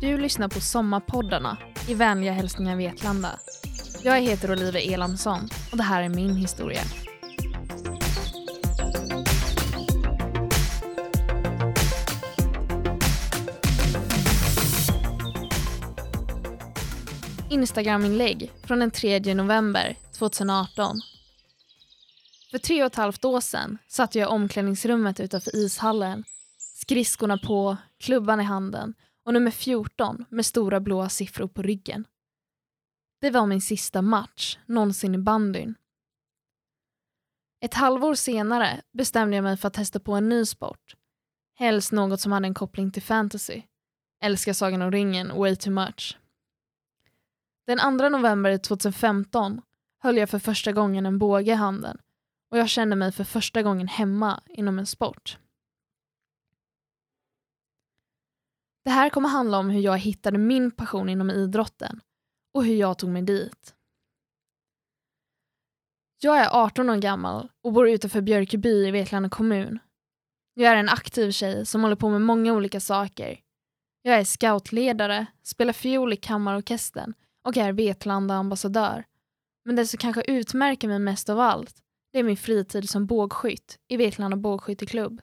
Du lyssnar på Sommarpoddarna i vänliga hälsningar Vetlanda. Jag heter Olive Elamsson och det här är min historia. Instagram-inlägg från den 3 november 2018. För tre och ett halvt år sedan satt jag i omklädningsrummet utanför ishallen, skridskorna på, klubban i handen och nummer 14 med stora blåa siffror på ryggen. Det var min sista match någonsin i bandyn. Ett halvår senare bestämde jag mig för att testa på en ny sport. Helst något som hade en koppling till fantasy. Älskar Sagan om ringen way too much. Den 2 november 2015 höll jag för första gången en båge i handen och jag kände mig för första gången hemma inom en sport. Det här kommer handla om hur jag hittade min passion inom idrotten och hur jag tog mig dit. Jag är 18 år gammal och bor utanför Björkeby i Vetlanda kommun. Jag är en aktiv tjej som håller på med många olika saker. Jag är scoutledare, spelar fiol i kammarorkestern och är Vetlanda ambassadör. Men det som kanske utmärker mig mest av allt, det är min fritid som bågskytt i Vetlanda bågskytteklubb.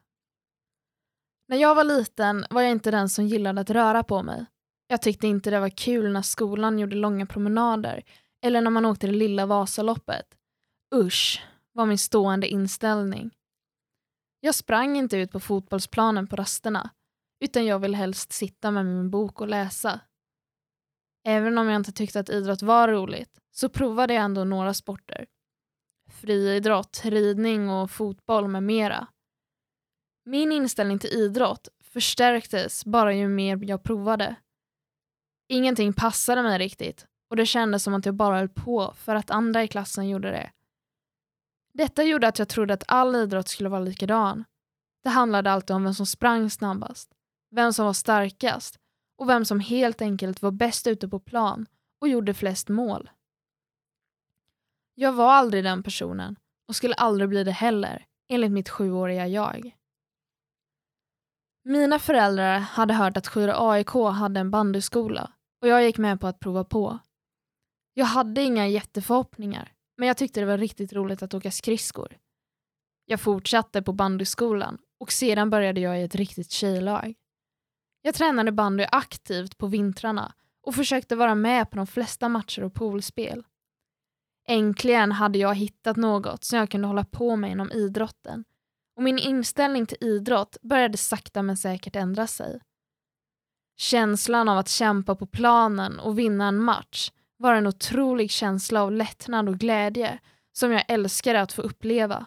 När jag var liten var jag inte den som gillade att röra på mig. Jag tyckte inte det var kul när skolan gjorde långa promenader eller när man åkte det lilla Vasaloppet. Usch, var min stående inställning. Jag sprang inte ut på fotbollsplanen på rasterna, utan jag ville helst sitta med min bok och läsa. Även om jag inte tyckte att idrott var roligt så provade jag ändå några sporter. Friidrott, ridning och fotboll med mera. Min inställning till idrott förstärktes bara ju mer jag provade. Ingenting passade mig riktigt och det kändes som att jag bara höll på för att andra i klassen gjorde det. Detta gjorde att jag trodde att all idrott skulle vara likadan. Det handlade alltid om vem som sprang snabbast, vem som var starkast och vem som helt enkelt var bäst ute på plan och gjorde flest mål. Jag var aldrig den personen och skulle aldrig bli det heller, enligt mitt sjuåriga jag. Mina föräldrar hade hört att Skura AIK hade en bandyskola och jag gick med på att prova på. Jag hade inga jätteförhoppningar, men jag tyckte det var riktigt roligt att åka skridskor. Jag fortsatte på bandyskolan och sedan började jag i ett riktigt tjejlag. Jag tränade bandy aktivt på vintrarna och försökte vara med på de flesta matcher och poolspel. Äntligen hade jag hittat något som jag kunde hålla på med inom idrotten och min inställning till idrott började sakta men säkert ändra sig. Känslan av att kämpa på planen och vinna en match var en otrolig känsla av lättnad och glädje som jag älskade att få uppleva.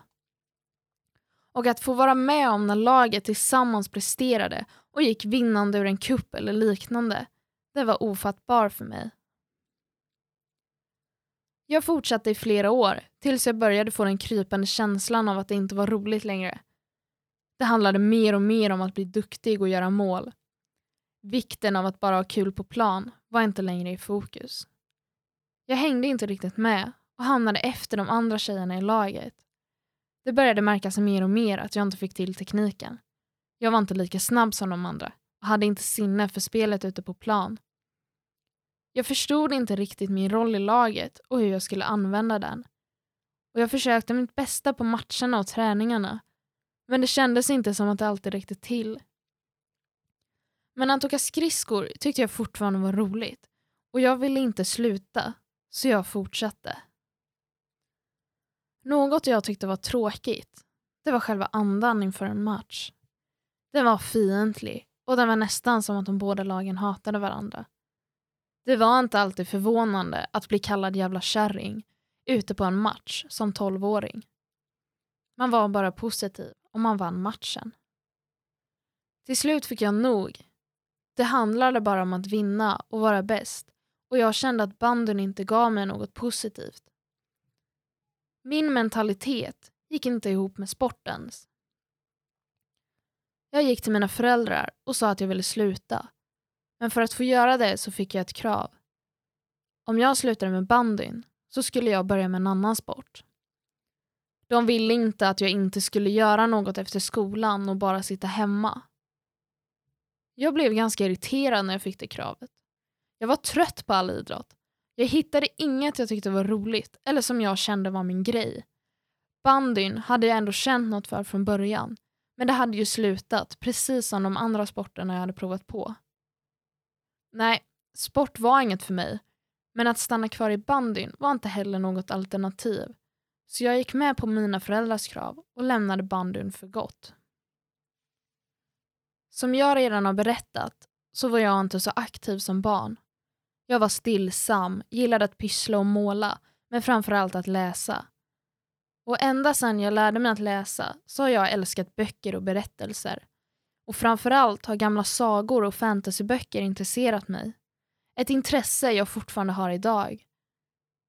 Och att få vara med om när laget tillsammans presterade och gick vinnande ur en kupp eller liknande, det var ofattbar för mig. Jag fortsatte i flera år tills jag började få den krypande känslan av att det inte var roligt längre. Det handlade mer och mer om att bli duktig och göra mål. Vikten av att bara ha kul på plan var inte längre i fokus. Jag hängde inte riktigt med och hamnade efter de andra tjejerna i laget. Det började märkas mer och mer att jag inte fick till tekniken. Jag var inte lika snabb som de andra och hade inte sinne för spelet ute på plan. Jag förstod inte riktigt min roll i laget och hur jag skulle använda den. Och jag försökte mitt bästa på matcherna och träningarna. Men det kändes inte som att det alltid räckte till. Men att åka skridskor tyckte jag fortfarande var roligt och jag ville inte sluta, så jag fortsatte. Något jag tyckte var tråkigt, det var själva andan inför en match. Den var fientlig och den var nästan som att de båda lagen hatade varandra. Det var inte alltid förvånande att bli kallad jävla kärring ute på en match som tolvåring. Man var bara positiv och man vann matchen. Till slut fick jag nog. Det handlade bara om att vinna och vara bäst och jag kände att banden inte gav mig något positivt. Min mentalitet gick inte ihop med sportens. Jag gick till mina föräldrar och sa att jag ville sluta men för att få göra det så fick jag ett krav. Om jag slutade med bandyn så skulle jag börja med en annan sport. De ville inte att jag inte skulle göra något efter skolan och bara sitta hemma. Jag blev ganska irriterad när jag fick det kravet. Jag var trött på all idrott. Jag hittade inget jag tyckte var roligt eller som jag kände var min grej. Bandyn hade jag ändå känt något för från början, men det hade ju slutat precis som de andra sporterna jag hade provat på. Nej, sport var inget för mig, men att stanna kvar i bandyn var inte heller något alternativ. Så jag gick med på mina föräldrars krav och lämnade bandyn för gott. Som jag redan har berättat så var jag inte så aktiv som barn. Jag var stillsam, gillade att pyssla och måla, men framförallt att läsa. Och ända sedan jag lärde mig att läsa så har jag älskat böcker och berättelser. Och framförallt har gamla sagor och fantasyböcker intresserat mig. Ett intresse jag fortfarande har idag.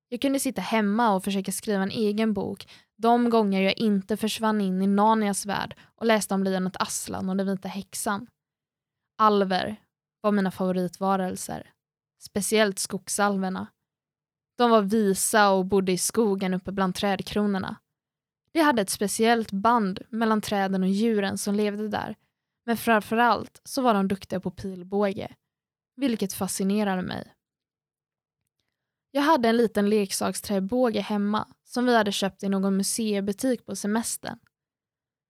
Jag kunde sitta hemma och försöka skriva en egen bok de gånger jag inte försvann in i Narnias värld och läste om lejonet Aslan och den vita häxan. Alver var mina favoritvarelser. Speciellt skogsalverna. De var visa och bodde i skogen uppe bland trädkronorna. De hade ett speciellt band mellan träden och djuren som levde där. Men framförallt så var de duktiga på pilbåge. Vilket fascinerade mig. Jag hade en liten leksaksträbåge hemma som vi hade köpt i någon museibutik på semestern.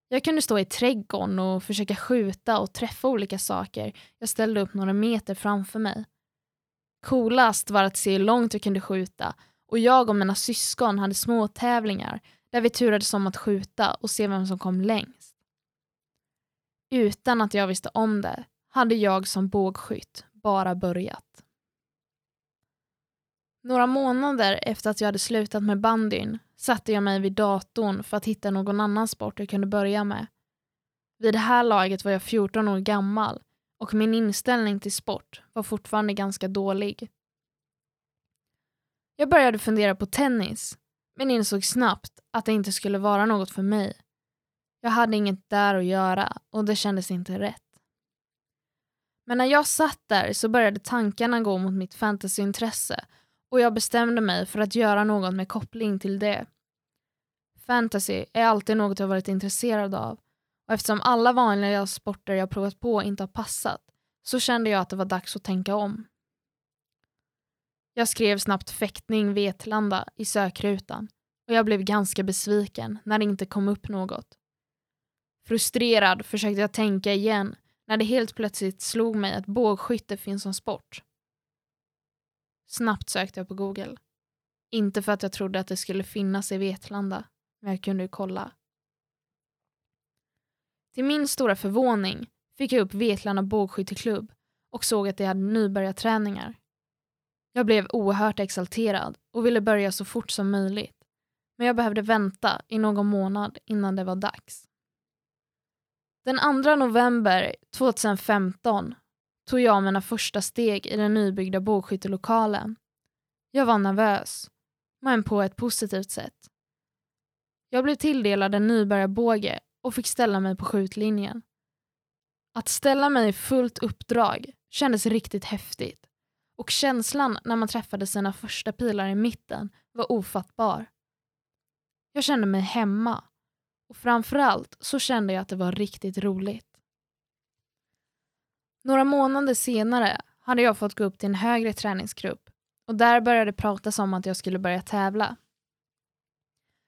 Jag kunde stå i trädgården och försöka skjuta och träffa olika saker jag ställde upp några meter framför mig. Coolast var att se hur långt jag kunde skjuta och jag och mina syskon hade små tävlingar där vi turades om att skjuta och se vem som kom längst. Utan att jag visste om det hade jag som bågskytt bara börjat. Några månader efter att jag hade slutat med bandyn satte jag mig vid datorn för att hitta någon annan sport jag kunde börja med. Vid det här laget var jag 14 år gammal och min inställning till sport var fortfarande ganska dålig. Jag började fundera på tennis men insåg snabbt att det inte skulle vara något för mig. Jag hade inget där att göra och det kändes inte rätt. Men när jag satt där så började tankarna gå mot mitt fantasyintresse och jag bestämde mig för att göra något med koppling till det. Fantasy är alltid något jag varit intresserad av och eftersom alla vanliga sporter jag provat på inte har passat så kände jag att det var dags att tänka om. Jag skrev snabbt fäktning Vetlanda i sökrutan och jag blev ganska besviken när det inte kom upp något. Frustrerad försökte jag tänka igen när det helt plötsligt slog mig att bågskytte finns som sport. Snabbt sökte jag på Google. Inte för att jag trodde att det skulle finnas i Vetlanda, men jag kunde ju kolla. Till min stora förvåning fick jag upp Vetlanda bågskytteklubb och såg att de hade nybörjarträningar. Jag blev oerhört exalterad och ville börja så fort som möjligt. Men jag behövde vänta i någon månad innan det var dags. Den 2 november 2015 tog jag mina första steg i den nybyggda bågskyttelokalen. Jag var nervös, men på ett positivt sätt. Jag blev tilldelad en nybörjarbåge och fick ställa mig på skjutlinjen. Att ställa mig i fullt uppdrag kändes riktigt häftigt och känslan när man träffade sina första pilar i mitten var ofattbar. Jag kände mig hemma och framförallt så kände jag att det var riktigt roligt. Några månader senare hade jag fått gå upp till en högre träningsgrupp och där började det pratas om att jag skulle börja tävla.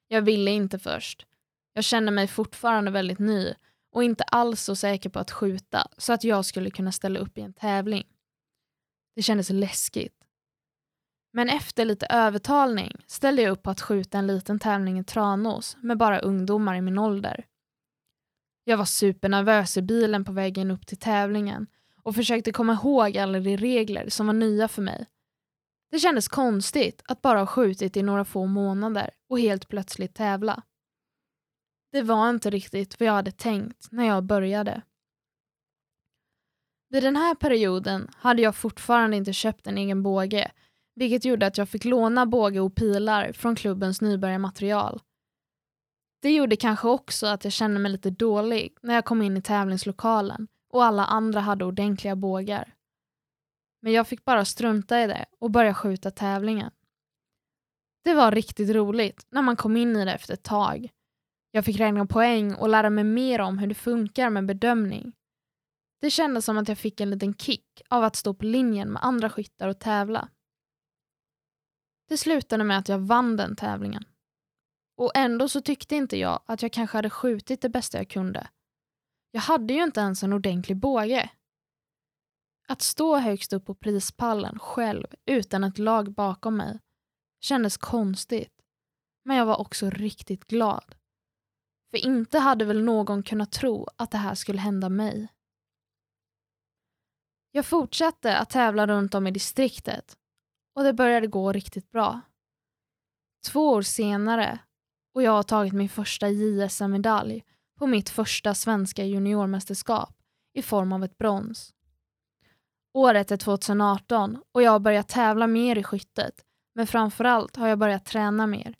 Jag ville inte först. Jag kände mig fortfarande väldigt ny och inte alls så säker på att skjuta så att jag skulle kunna ställa upp i en tävling. Det kändes läskigt. Men efter lite övertalning ställde jag upp på att skjuta en liten tävling i Tranås med bara ungdomar i min ålder. Jag var supernervös i bilen på vägen upp till tävlingen och försökte komma ihåg alla de regler som var nya för mig. Det kändes konstigt att bara ha skjutit i några få månader och helt plötsligt tävla. Det var inte riktigt vad jag hade tänkt när jag började. Vid den här perioden hade jag fortfarande inte köpt en egen båge vilket gjorde att jag fick låna båge och pilar från klubbens nybörjarmaterial. Det gjorde kanske också att jag kände mig lite dålig när jag kom in i tävlingslokalen och alla andra hade ordentliga bågar. Men jag fick bara strunta i det och börja skjuta tävlingen. Det var riktigt roligt när man kom in i det efter ett tag. Jag fick räkna poäng och lära mig mer om hur det funkar med bedömning. Det kändes som att jag fick en liten kick av att stå på linjen med andra skyttar och tävla. Det slutade med att jag vann den tävlingen. Och ändå så tyckte inte jag att jag kanske hade skjutit det bästa jag kunde. Jag hade ju inte ens en ordentlig båge. Att stå högst upp på prispallen själv utan ett lag bakom mig kändes konstigt. Men jag var också riktigt glad. För inte hade väl någon kunnat tro att det här skulle hända mig. Jag fortsatte att tävla runt om i distriktet och det började gå riktigt bra. Två år senare och jag har tagit min första JSM-medalj på mitt första svenska juniormästerskap i form av ett brons. Året är 2018 och jag har börjat tävla mer i skyttet men framförallt har jag börjat träna mer.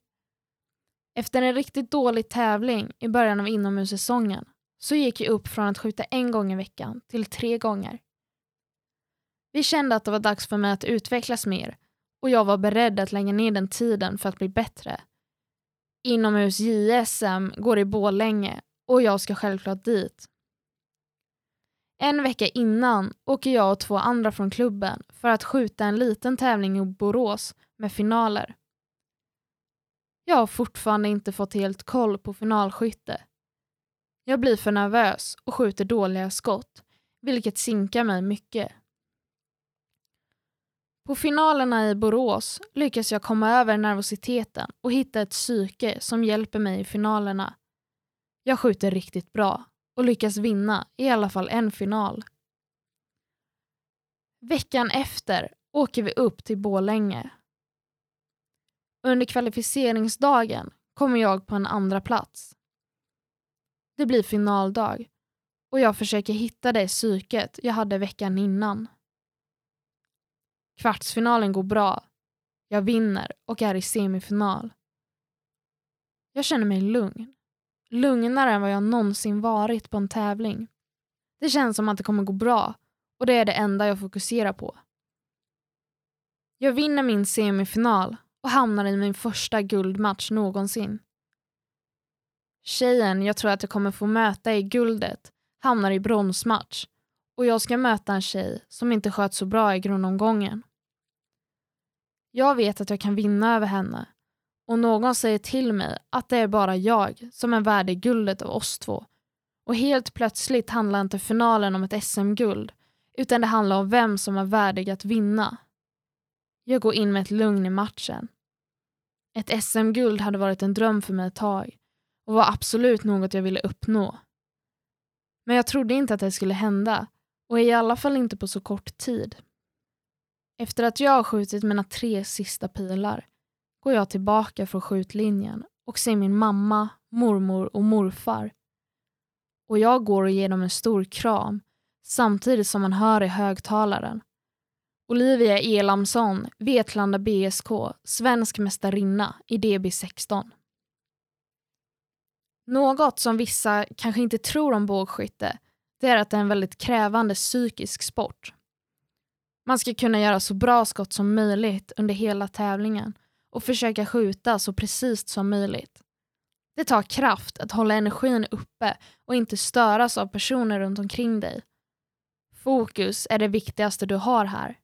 Efter en riktigt dålig tävling i början av inomhussäsongen så gick jag upp från att skjuta en gång i veckan till tre gånger. Vi kände att det var dags för mig att utvecklas mer och jag var beredd att lägga ner den tiden för att bli bättre. Inomhus JSM går i Bålänge och jag ska självklart dit. En vecka innan åker jag och två andra från klubben för att skjuta en liten tävling i Borås med finaler. Jag har fortfarande inte fått helt koll på finalskytte. Jag blir för nervös och skjuter dåliga skott, vilket sinkar mig mycket. På finalerna i Borås lyckas jag komma över nervositeten och hitta ett psyke som hjälper mig i finalerna. Jag skjuter riktigt bra och lyckas vinna i alla fall en final. Veckan efter åker vi upp till Bålänge. Under kvalificeringsdagen kommer jag på en andra plats. Det blir finaldag och jag försöker hitta det psyket jag hade veckan innan. Kvartsfinalen går bra. Jag vinner och är i semifinal. Jag känner mig lugn. Lugnare än vad jag någonsin varit på en tävling. Det känns som att det kommer gå bra och det är det enda jag fokuserar på. Jag vinner min semifinal och hamnar i min första guldmatch någonsin. Tjejen jag tror att jag kommer få möta i guldet hamnar i bronsmatch och jag ska möta en tjej som inte sköt så bra i grundomgången. Jag vet att jag kan vinna över henne och någon säger till mig att det är bara jag som är värdig guldet av oss två. Och helt plötsligt handlar inte finalen om ett SM-guld utan det handlar om vem som är värdig att vinna. Jag går in med ett lugn i matchen. Ett SM-guld hade varit en dröm för mig ett tag och var absolut något jag ville uppnå. Men jag trodde inte att det skulle hända och i alla fall inte på så kort tid. Efter att jag har skjutit mina tre sista pilar går jag tillbaka från skjutlinjen och ser min mamma, mormor och morfar. Och jag går och ger dem en stor kram samtidigt som man hör i högtalaren. Olivia Elamsson, Vetlanda BSK, svensk mästarinna i DB16. Något som vissa kanske inte tror om bågskytte det är att det är en väldigt krävande psykisk sport. Man ska kunna göra så bra skott som möjligt under hela tävlingen och försöka skjuta så precis som möjligt. Det tar kraft att hålla energin uppe och inte störas av personer runt omkring dig. Fokus är det viktigaste du har här.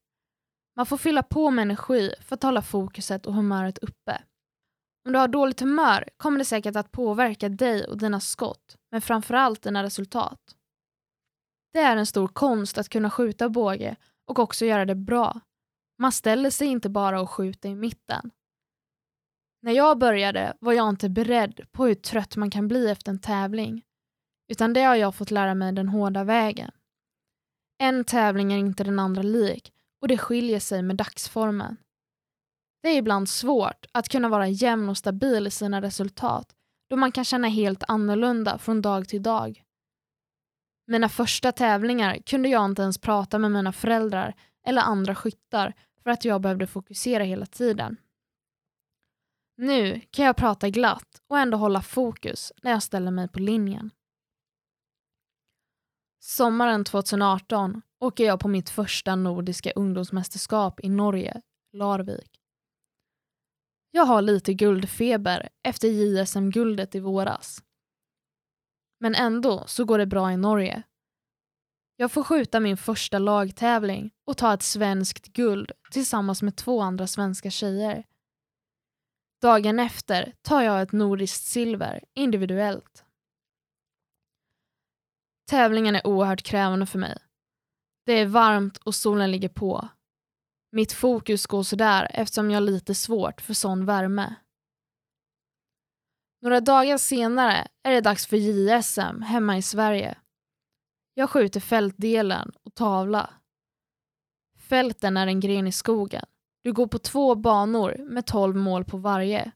Man får fylla på med energi för att hålla fokuset och humöret uppe. Om du har dåligt humör kommer det säkert att påverka dig och dina skott, men framförallt dina resultat. Det är en stor konst att kunna skjuta båge och också göra det bra. Man ställer sig inte bara och skjuter i mitten. När jag började var jag inte beredd på hur trött man kan bli efter en tävling. Utan det har jag fått lära mig den hårda vägen. En tävling är inte den andra lik och det skiljer sig med dagsformen. Det är ibland svårt att kunna vara jämn och stabil i sina resultat då man kan känna helt annorlunda från dag till dag. Mina första tävlingar kunde jag inte ens prata med mina föräldrar eller andra skyttar för att jag behövde fokusera hela tiden. Nu kan jag prata glatt och ändå hålla fokus när jag ställer mig på linjen. Sommaren 2018 åker jag på mitt första nordiska ungdomsmästerskap i Norge, Larvik. Jag har lite guldfeber efter JSM-guldet i våras. Men ändå så går det bra i Norge. Jag får skjuta min första lagtävling och ta ett svenskt guld tillsammans med två andra svenska tjejer. Dagen efter tar jag ett nordiskt silver individuellt. Tävlingen är oerhört krävande för mig. Det är varmt och solen ligger på. Mitt fokus går sådär eftersom jag har lite svårt för sån värme. Några dagar senare är det dags för JSM hemma i Sverige. Jag skjuter fältdelen och tavla. Fälten är en gren i skogen. Du går på två banor med tolv mål på varje.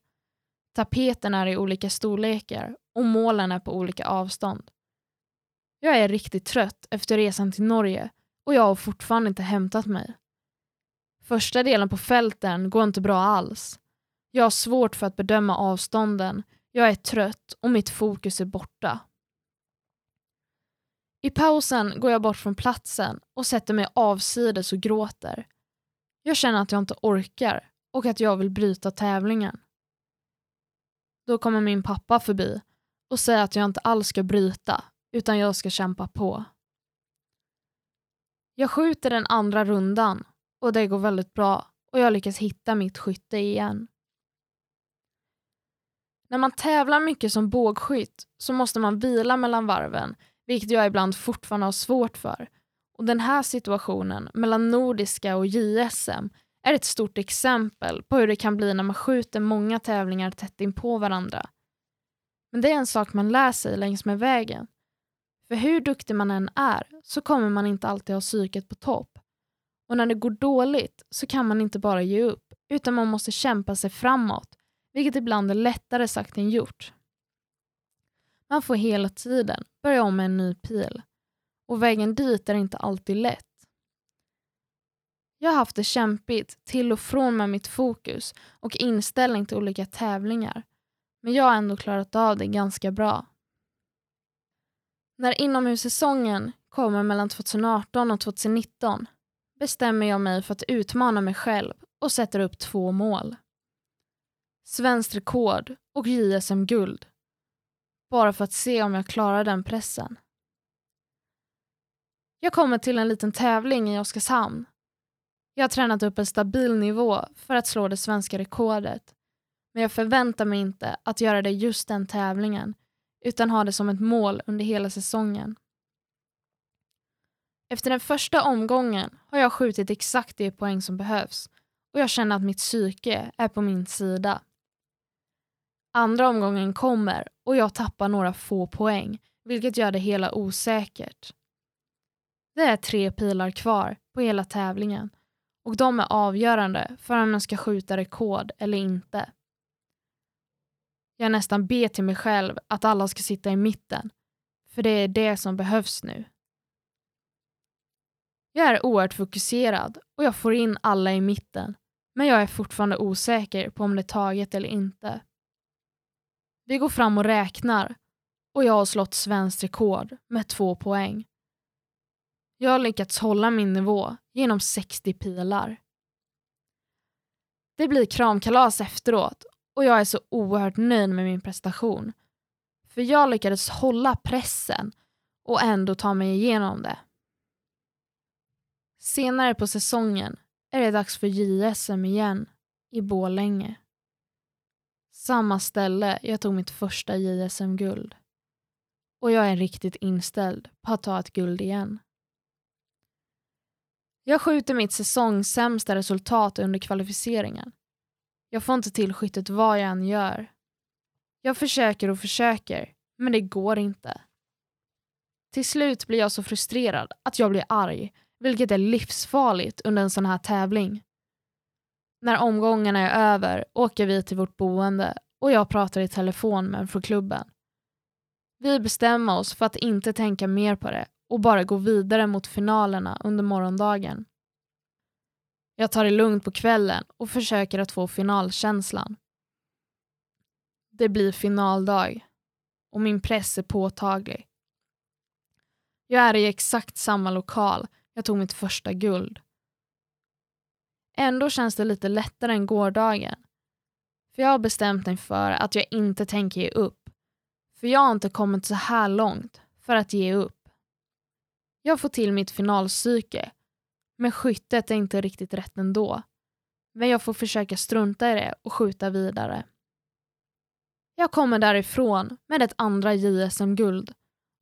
Tapeten är i olika storlekar och målen är på olika avstånd. Jag är riktigt trött efter resan till Norge och jag har fortfarande inte hämtat mig. Första delen på fälten går inte bra alls. Jag har svårt för att bedöma avstånden, jag är trött och mitt fokus är borta. I pausen går jag bort från platsen och sätter mig avsides och gråter. Jag känner att jag inte orkar och att jag vill bryta tävlingen. Då kommer min pappa förbi och säger att jag inte alls ska bryta utan jag ska kämpa på. Jag skjuter den andra rundan och det går väldigt bra och jag lyckas hitta mitt skytte igen. När man tävlar mycket som bågskytt så måste man vila mellan varven vilket jag ibland fortfarande har svårt för. Och Den här situationen mellan Nordiska och JSM är ett stort exempel på hur det kan bli när man skjuter många tävlingar tätt in på varandra. Men det är en sak man lär sig längs med vägen. För hur duktig man än är så kommer man inte alltid ha psyket på topp. Och när det går dåligt så kan man inte bara ge upp utan man måste kämpa sig framåt, vilket ibland är lättare sagt än gjort. Man får hela tiden börja om med en ny pil och vägen dit är inte alltid lätt. Jag har haft det kämpigt till och från med mitt fokus och inställning till olika tävlingar. Men jag har ändå klarat av det ganska bra. När inomhussäsongen kommer mellan 2018 och 2019 bestämmer jag mig för att utmana mig själv och sätter upp två mål. Svenskt rekord och JSM-guld. Bara för att se om jag klarar den pressen. Jag kommer till en liten tävling i Oskarshamn. Jag har tränat upp en stabil nivå för att slå det svenska rekordet. Men jag förväntar mig inte att göra det just den tävlingen utan ha det som ett mål under hela säsongen. Efter den första omgången har jag skjutit exakt de poäng som behövs och jag känner att mitt psyke är på min sida. Andra omgången kommer och jag tappar några få poäng vilket gör det hela osäkert. Det är tre pilar kvar på hela tävlingen och de är avgörande för om jag ska skjuta rekord eller inte. Jag nästan ber till mig själv att alla ska sitta i mitten, för det är det som behövs nu. Jag är oerhört fokuserad och jag får in alla i mitten, men jag är fortfarande osäker på om det är taget eller inte. Vi går fram och räknar och jag har slått svenskt rekord med två poäng. Jag har lyckats hålla min nivå genom 60 pilar. Det blir kramkalas efteråt och jag är så oerhört nöjd med min prestation. För jag lyckades hålla pressen och ändå ta mig igenom det. Senare på säsongen är det dags för JSM igen i Bålänge. Samma ställe jag tog mitt första JSM-guld. Och jag är riktigt inställd på att ta ett guld igen. Jag skjuter mitt säsongssämsta resultat under kvalificeringen. Jag får inte till skyttet vad jag än gör. Jag försöker och försöker, men det går inte. Till slut blir jag så frustrerad att jag blir arg, vilket är livsfarligt under en sån här tävling. När omgångarna är över åker vi till vårt boende och jag pratar i telefon med en från klubben. Vi bestämmer oss för att inte tänka mer på det och bara gå vidare mot finalerna under morgondagen. Jag tar det lugnt på kvällen och försöker att få finalkänslan. Det blir finaldag och min press är påtaglig. Jag är i exakt samma lokal jag tog mitt första guld. Ändå känns det lite lättare än gårdagen. För jag har bestämt mig för att jag inte tänker ge upp. För jag har inte kommit så här långt för att ge upp. Jag får till mitt finalpsyke, men skyttet är inte riktigt rätt ändå. Men jag får försöka strunta i det och skjuta vidare. Jag kommer därifrån med ett andra JSM-guld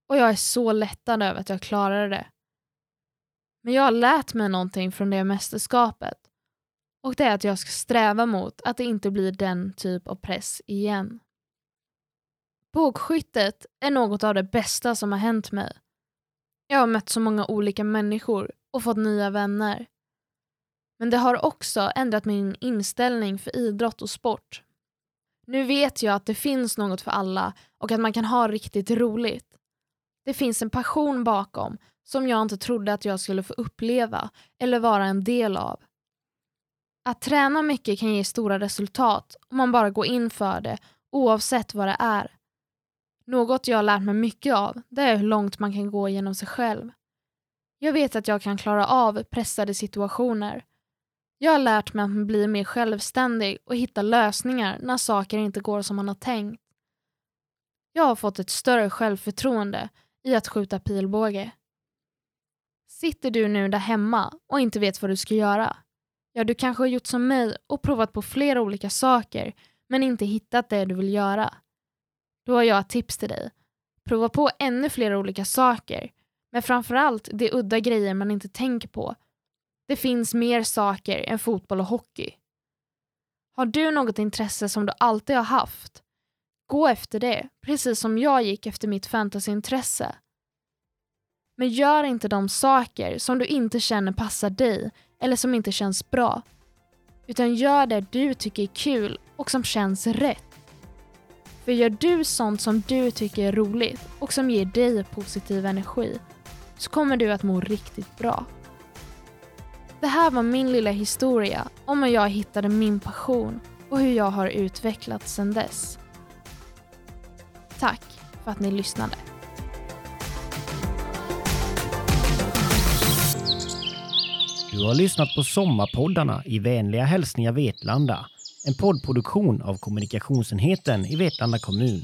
och jag är så lättad över att jag klarade det. Men jag har lärt mig någonting från det mästerskapet och det är att jag ska sträva mot att det inte blir den typ av press igen. Bågskyttet är något av det bästa som har hänt mig. Jag har mött så många olika människor och fått nya vänner. Men det har också ändrat min inställning för idrott och sport. Nu vet jag att det finns något för alla och att man kan ha riktigt roligt. Det finns en passion bakom som jag inte trodde att jag skulle få uppleva eller vara en del av. Att träna mycket kan ge stora resultat om man bara går in för det oavsett vad det är. Något jag har lärt mig mycket av det är hur långt man kan gå genom sig själv. Jag vet att jag kan klara av pressade situationer. Jag har lärt mig att bli mer självständig och hitta lösningar när saker inte går som man har tänkt. Jag har fått ett större självförtroende i att skjuta pilbåge. Sitter du nu där hemma och inte vet vad du ska göra? Ja, du kanske har gjort som mig och provat på flera olika saker men inte hittat det du vill göra. Då har jag ett tips till dig. Prova på ännu fler olika saker, men framförallt de udda grejer man inte tänker på. Det finns mer saker än fotboll och hockey. Har du något intresse som du alltid har haft? Gå efter det, precis som jag gick efter mitt fantasyintresse. Men gör inte de saker som du inte känner passar dig eller som inte känns bra. Utan gör det du tycker är kul och som känns rätt. För gör du sånt som du tycker är roligt och som ger dig positiv energi så kommer du att må riktigt bra. Det här var min lilla historia om hur jag hittade min passion och hur jag har utvecklats sedan dess. Tack för att ni lyssnade. Du har lyssnat på Sommarpoddarna i vänliga hälsningar Vetlanda. En poddproduktion av kommunikationsenheten i Vetlanda kommun.